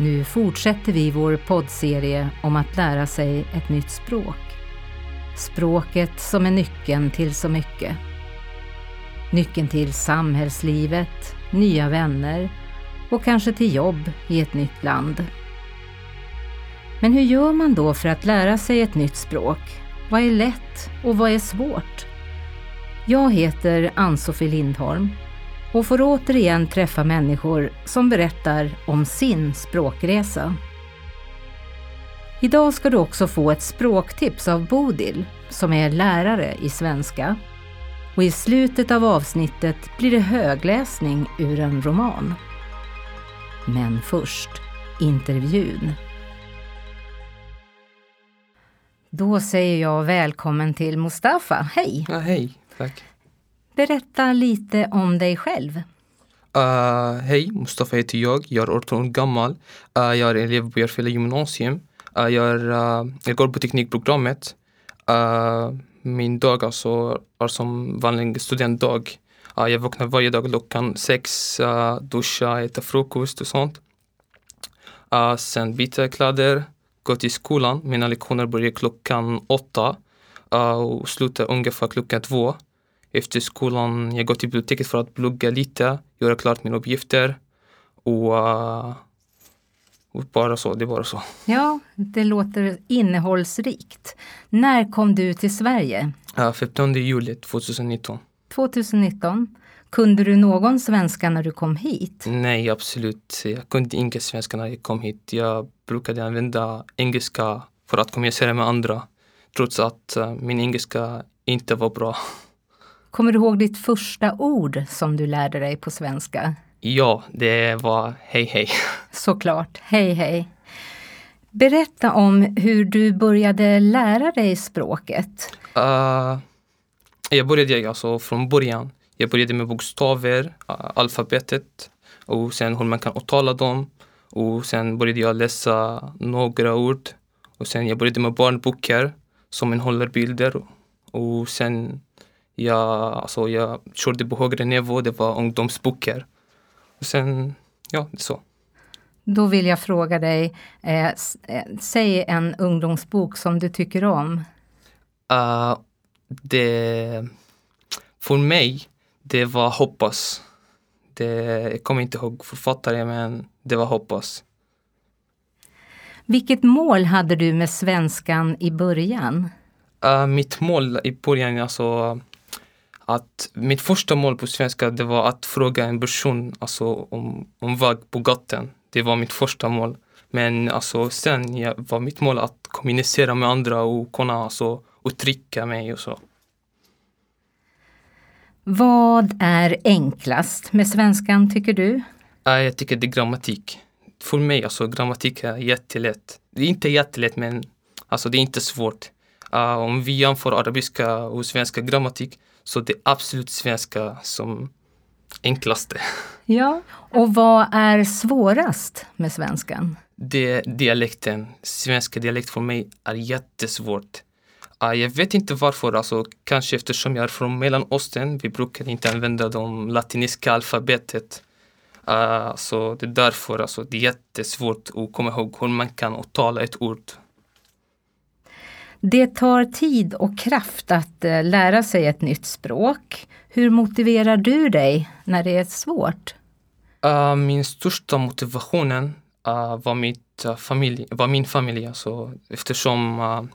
Nu fortsätter vi vår poddserie om att lära sig ett nytt språk. Språket som är nyckeln till så mycket. Nyckeln till samhällslivet, nya vänner och kanske till jobb i ett nytt land. Men hur gör man då för att lära sig ett nytt språk? Vad är lätt och vad är svårt? Jag heter Ann-Sofie Lindholm och får återigen träffa människor som berättar om sin språkresa. Idag ska du också få ett språktips av Bodil som är lärare i svenska. Och i slutet av avsnittet blir det högläsning ur en roman. Men först intervjun. Då säger jag välkommen till Mustafa. Hej! Ja, hej, tack. Berätta lite om dig själv. Uh, hej, Mustafa heter jag. Jag är 18 år gammal. Uh, jag är elev på Järfälla gymnasium. Uh, jag, är, uh, jag går på teknikprogrammet. Uh, min dag alltså är som vanlig studentdag. Uh, jag vaknar varje dag klockan sex, uh, duschar, äter frukost och sånt. sen byter kläder, går till skolan. Mina lektioner börjar klockan åtta och slutar ungefär klockan två efter skolan, jag går till biblioteket för att plugga lite, göra klart mina uppgifter och, uh, och bara så, det är bara så. Ja, det låter innehållsrikt. När kom du till Sverige? Uh, 15 juli 2019. 2019. Kunde du någon svenska när du kom hit? Nej, absolut. Jag kunde inte svenska när jag kom hit. Jag brukade använda engelska för att kommunicera med andra trots att uh, min engelska inte var bra. Kommer du ihåg ditt första ord som du lärde dig på svenska? Ja, det var hej hej. Såklart, hej hej. Berätta om hur du började lära dig språket. Uh, jag började alltså från början. Jag började med bokstäver, uh, alfabetet och sen hur man kan uttala dem. Och sen började jag läsa några ord. Och sen jag började med barnböcker som innehåller bilder. Och sen jag, alltså, jag körde på högre nivå, det var ungdomsböcker. Och sen, ja, så. Då vill jag fråga dig, eh, eh, säg en ungdomsbok som du tycker om. Uh, det, för mig, det var Hoppas. Det, jag kommer inte ihåg författare, men det var Hoppas. Vilket mål hade du med svenskan i början? Uh, mitt mål i början, alltså att mitt första mål på svenska det var att fråga en person alltså, om, om väg på gatan. Det var mitt första mål. Men alltså, sen ja, var mitt mål att kommunicera med andra och kunna alltså, uttrycka mig och så. Vad är enklast med svenskan tycker du? Jag tycker det är grammatik. För mig alltså grammatik är jättelätt. Det är inte jättelätt men alltså det är inte svårt. Uh, om vi jämför arabiska och svenska grammatik så det är absolut svenska som enklaste. Ja, och vad är svårast med svenskan? Det är dialekten. Svenska dialekt för mig är jättesvårt. Uh, jag vet inte varför, alltså, kanske eftersom jag är från Mellanöstern. Vi brukar inte använda det latiniska alfabetet. Uh, så det är därför alltså, det är jättesvårt att komma ihåg hur man kan uttala ett ord. Det tar tid och kraft att eh, lära sig ett nytt språk. Hur motiverar du dig när det är svårt? Uh, min största motivationen uh, var, mitt, uh, familj, var min familj. Alltså, eftersom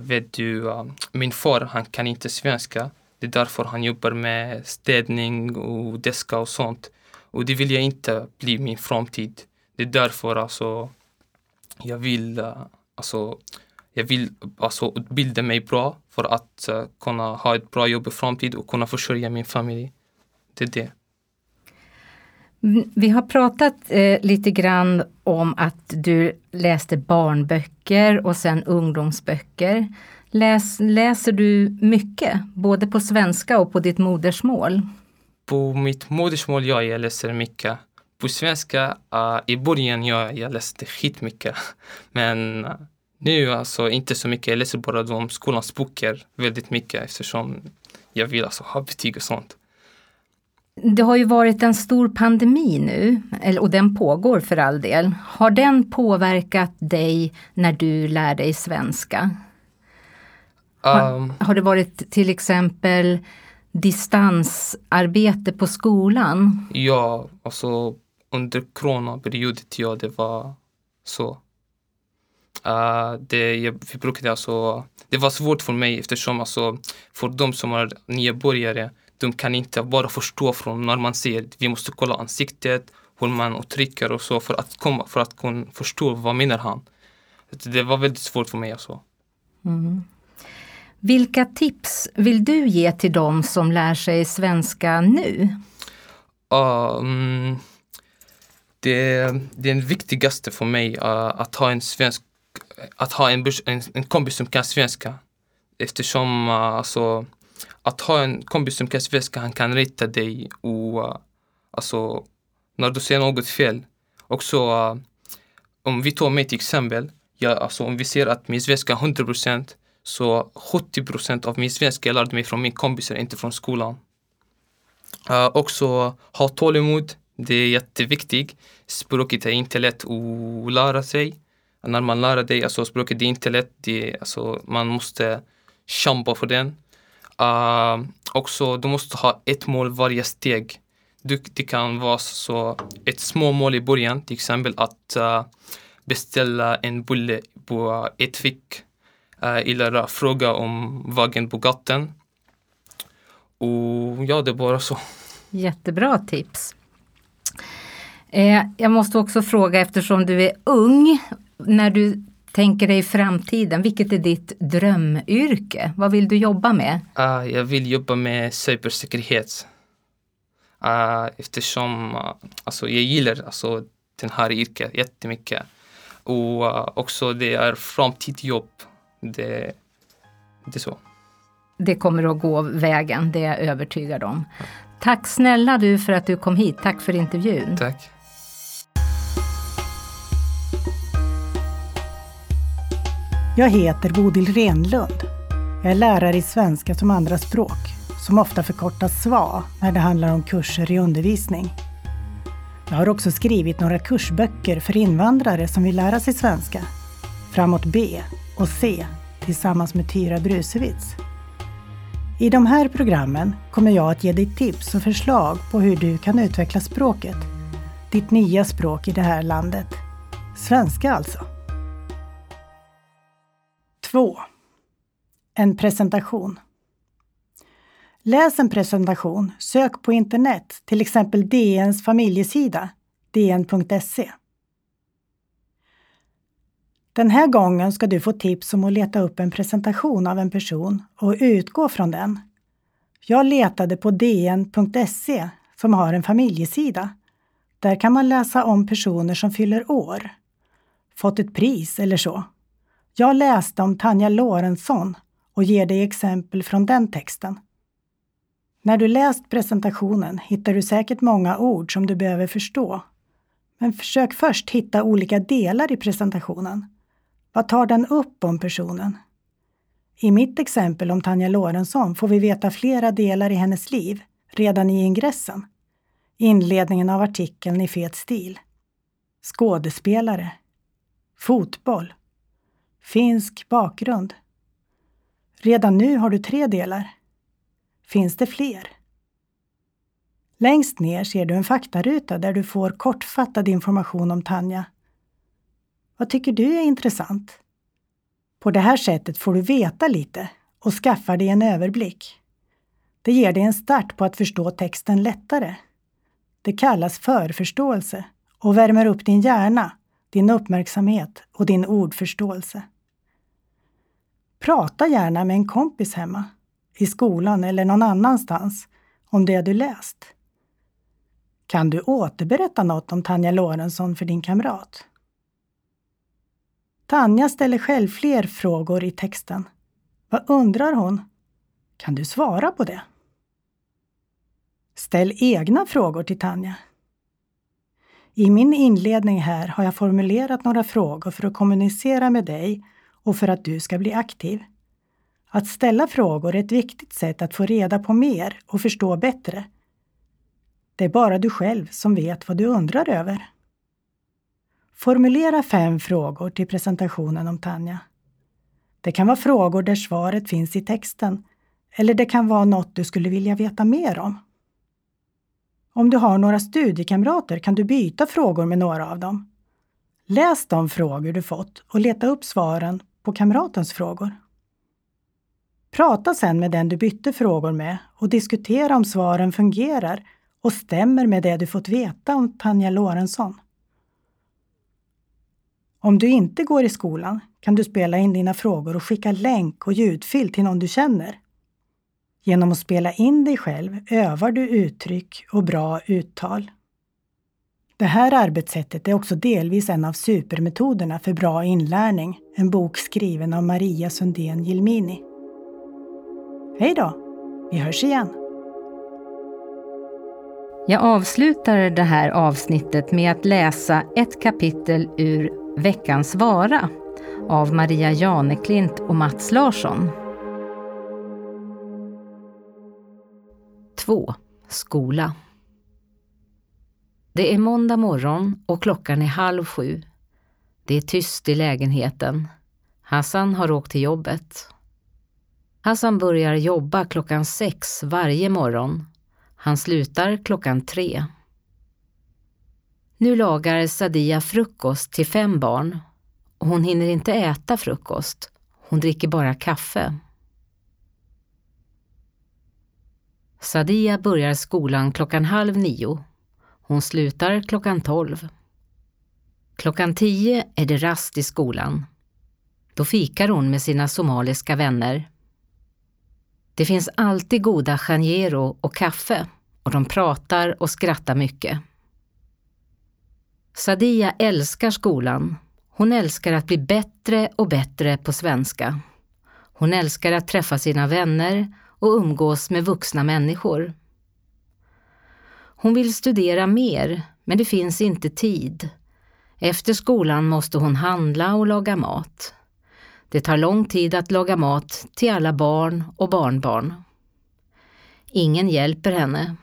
vet du, min far han kan inte svenska. Det är därför han jobbar med städning och deska och sånt. Och det vill jag inte bli min framtid. Det är därför alltså, jag vill alltså, jag vill alltså utbilda mig bra för att uh, kunna ha ett bra jobb i framtiden och kunna försörja min familj. Det är det. Mm, vi har pratat eh, lite grann om att du läste barnböcker och sen ungdomsböcker. Läs, läser du mycket, både på svenska och på ditt modersmål? På mitt modersmål, ja, jag läser mycket. På svenska, uh, i början, ja, jag läste skitmycket. Men nu alltså inte så mycket. Jag läser bara de skolans böcker väldigt mycket eftersom jag vill alltså ha betyg och sånt. Det har ju varit en stor pandemi nu, och den pågår för all del. Har den påverkat dig när du lär dig svenska? Har, um, har det varit till exempel distansarbete på skolan? Ja, alltså under coronaperioden, ja det var så. Uh, det, jag, vi brukade alltså, det var svårt för mig eftersom alltså, för de som är nybörjare, de kan inte bara förstå från när man ser, vi måste kolla ansiktet, hur man uttrycker och så för att, komma, för att kunna förstå vad menar han. Det var väldigt svårt för mig alltså. Mm. Vilka tips vill du ge till dem som lär sig svenska nu? Um, det, det viktigaste för mig uh, att ha en svensk att ha en, en, en kompis som kan svenska. Eftersom uh, alltså, att ha en kompis som kan svenska, han kan rätta dig och uh, alltså, när du säger något fel. Också uh, om vi tar mig till exempel, ja, alltså, om vi ser att min svenska är 100 procent så 70 procent av min svenska jag lärde mig från min kompisar, inte från skolan. Uh, också ha tålamod, det är jätteviktigt. Språket är inte lätt att lära sig. När man lär dig alltså språket är inte lätt, det, alltså, man måste kämpa för den. Uh, också, du måste ha ett mål varje steg. Du, det kan vara så ett små mål i början, till exempel att uh, beställa en bulle på ett fick uh, eller fråga om vägen på gatan. Och ja, det är bara så. Jättebra tips. Eh, jag måste också fråga eftersom du är ung, när du tänker dig framtiden, vilket är ditt drömyrke? Vad vill du jobba med? Uh, jag vill jobba med cybersäkerhet. Uh, eftersom uh, alltså, jag gillar alltså, den här yrket jättemycket. Och uh, också det är framtidsjobb det, det är så. Det kommer att gå vägen, det är jag övertygad om. Tack snälla du för att du kom hit. Tack för intervjun. Tack. Jag heter Bodil Renlund. Jag är lärare i svenska som andraspråk, som ofta förkortas SVA när det handlar om kurser i undervisning. Jag har också skrivit några kursböcker för invandrare som vill lära sig svenska. Framåt B och C tillsammans med Tyra Brusewitz. I de här programmen kommer jag att ge dig tips och förslag på hur du kan utveckla språket. Ditt nya språk i det här landet. Svenska alltså. 2. En presentation. Läs en presentation, sök på internet, till exempel DNs familjesida, dn.se. Den här gången ska du få tips om att leta upp en presentation av en person och utgå från den. Jag letade på dn.se som har en familjesida. Där kan man läsa om personer som fyller år, fått ett pris eller så. Jag läste om Tanja Lorentzon och ger dig exempel från den texten. När du läst presentationen hittar du säkert många ord som du behöver förstå. Men försök först hitta olika delar i presentationen. Vad tar den upp om personen? I mitt exempel om Tanja Lorentzon får vi veta flera delar i hennes liv redan i ingressen. Inledningen av artikeln i fet stil. Skådespelare. Fotboll. Finsk bakgrund. Redan nu har du tre delar. Finns det fler? Längst ner ser du en faktaruta där du får kortfattad information om Tanja vad tycker du är intressant? På det här sättet får du veta lite och skaffar dig en överblick. Det ger dig en start på att förstå texten lättare. Det kallas förförståelse och värmer upp din hjärna, din uppmärksamhet och din ordförståelse. Prata gärna med en kompis hemma, i skolan eller någon annanstans om det du läst. Kan du återberätta något om Tanja Lorentzon för din kamrat? Tanja ställer själv fler frågor i texten. Vad undrar hon? Kan du svara på det? Ställ egna frågor till Tanja. I min inledning här har jag formulerat några frågor för att kommunicera med dig och för att du ska bli aktiv. Att ställa frågor är ett viktigt sätt att få reda på mer och förstå bättre. Det är bara du själv som vet vad du undrar över. Formulera fem frågor till presentationen om Tanja. Det kan vara frågor där svaret finns i texten eller det kan vara något du skulle vilja veta mer om. Om du har några studiekamrater kan du byta frågor med några av dem. Läs de frågor du fått och leta upp svaren på kamratens frågor. Prata sedan med den du bytte frågor med och diskutera om svaren fungerar och stämmer med det du fått veta om Tanja Lorentzon. Om du inte går i skolan kan du spela in dina frågor och skicka länk och ljudfil till någon du känner. Genom att spela in dig själv övar du uttryck och bra uttal. Det här arbetssättet är också delvis en av supermetoderna för bra inlärning, en bok skriven av Maria Sundén Gilmini. Hej då! Vi hörs igen! Jag avslutar det här avsnittet med att läsa ett kapitel ur Veckans vara av Maria Janeklint och Mats Larsson. 2. Skola Det är måndag morgon och klockan är halv sju. Det är tyst i lägenheten. Hassan har åkt till jobbet. Hassan börjar jobba klockan sex varje morgon. Han slutar klockan tre. Nu lagar Sadia frukost till fem barn. Hon hinner inte äta frukost. Hon dricker bara kaffe. Sadia börjar skolan klockan halv nio. Hon slutar klockan tolv. Klockan tio är det rast i skolan. Då fikar hon med sina somaliska vänner. Det finns alltid goda janjero och kaffe och de pratar och skrattar mycket. Sadia älskar skolan. Hon älskar att bli bättre och bättre på svenska. Hon älskar att träffa sina vänner och umgås med vuxna människor. Hon vill studera mer, men det finns inte tid. Efter skolan måste hon handla och laga mat. Det tar lång tid att laga mat till alla barn och barnbarn. Ingen hjälper henne.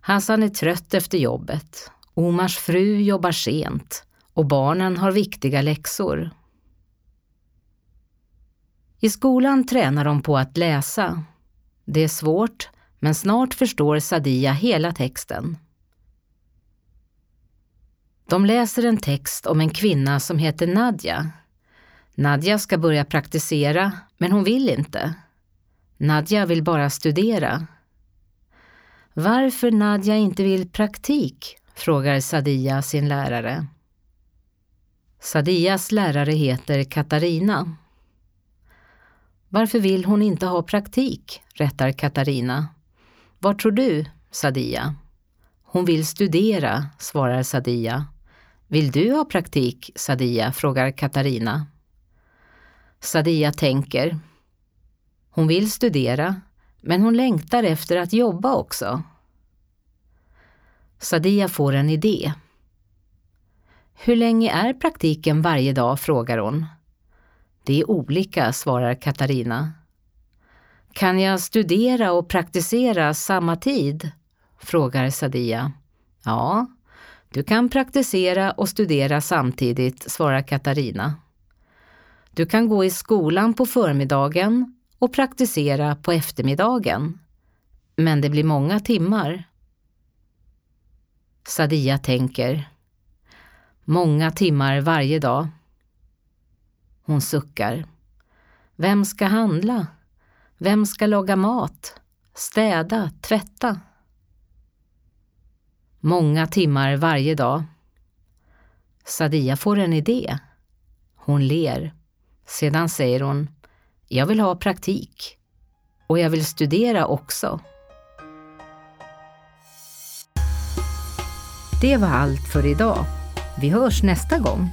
Hassan är trött efter jobbet. Omars fru jobbar sent och barnen har viktiga läxor. I skolan tränar de på att läsa. Det är svårt, men snart förstår Sadia hela texten. De läser en text om en kvinna som heter Nadja. Nadja ska börja praktisera, men hon vill inte. Nadja vill bara studera. Varför Nadja inte vill praktik frågar Sadia sin lärare. Sadias lärare heter Katarina. Varför vill hon inte ha praktik? rättar Katarina. Vad tror du, Sadia? Hon vill studera, svarar Sadia. Vill du ha praktik, Sadia? frågar Katarina. Sadia tänker. Hon vill studera, men hon längtar efter att jobba också. Sadia får en idé. Hur länge är praktiken varje dag? frågar hon. Det är olika, svarar Katarina. Kan jag studera och praktisera samma tid? frågar Sadia. Ja, du kan praktisera och studera samtidigt, svarar Katarina. Du kan gå i skolan på förmiddagen och praktisera på eftermiddagen. Men det blir många timmar. Sadia tänker. Många timmar varje dag. Hon suckar. Vem ska handla? Vem ska laga mat? Städa? Tvätta? Många timmar varje dag. Sadia får en idé. Hon ler. Sedan säger hon, jag vill ha praktik. Och jag vill studera också. Det var allt för idag. Vi hörs nästa gång.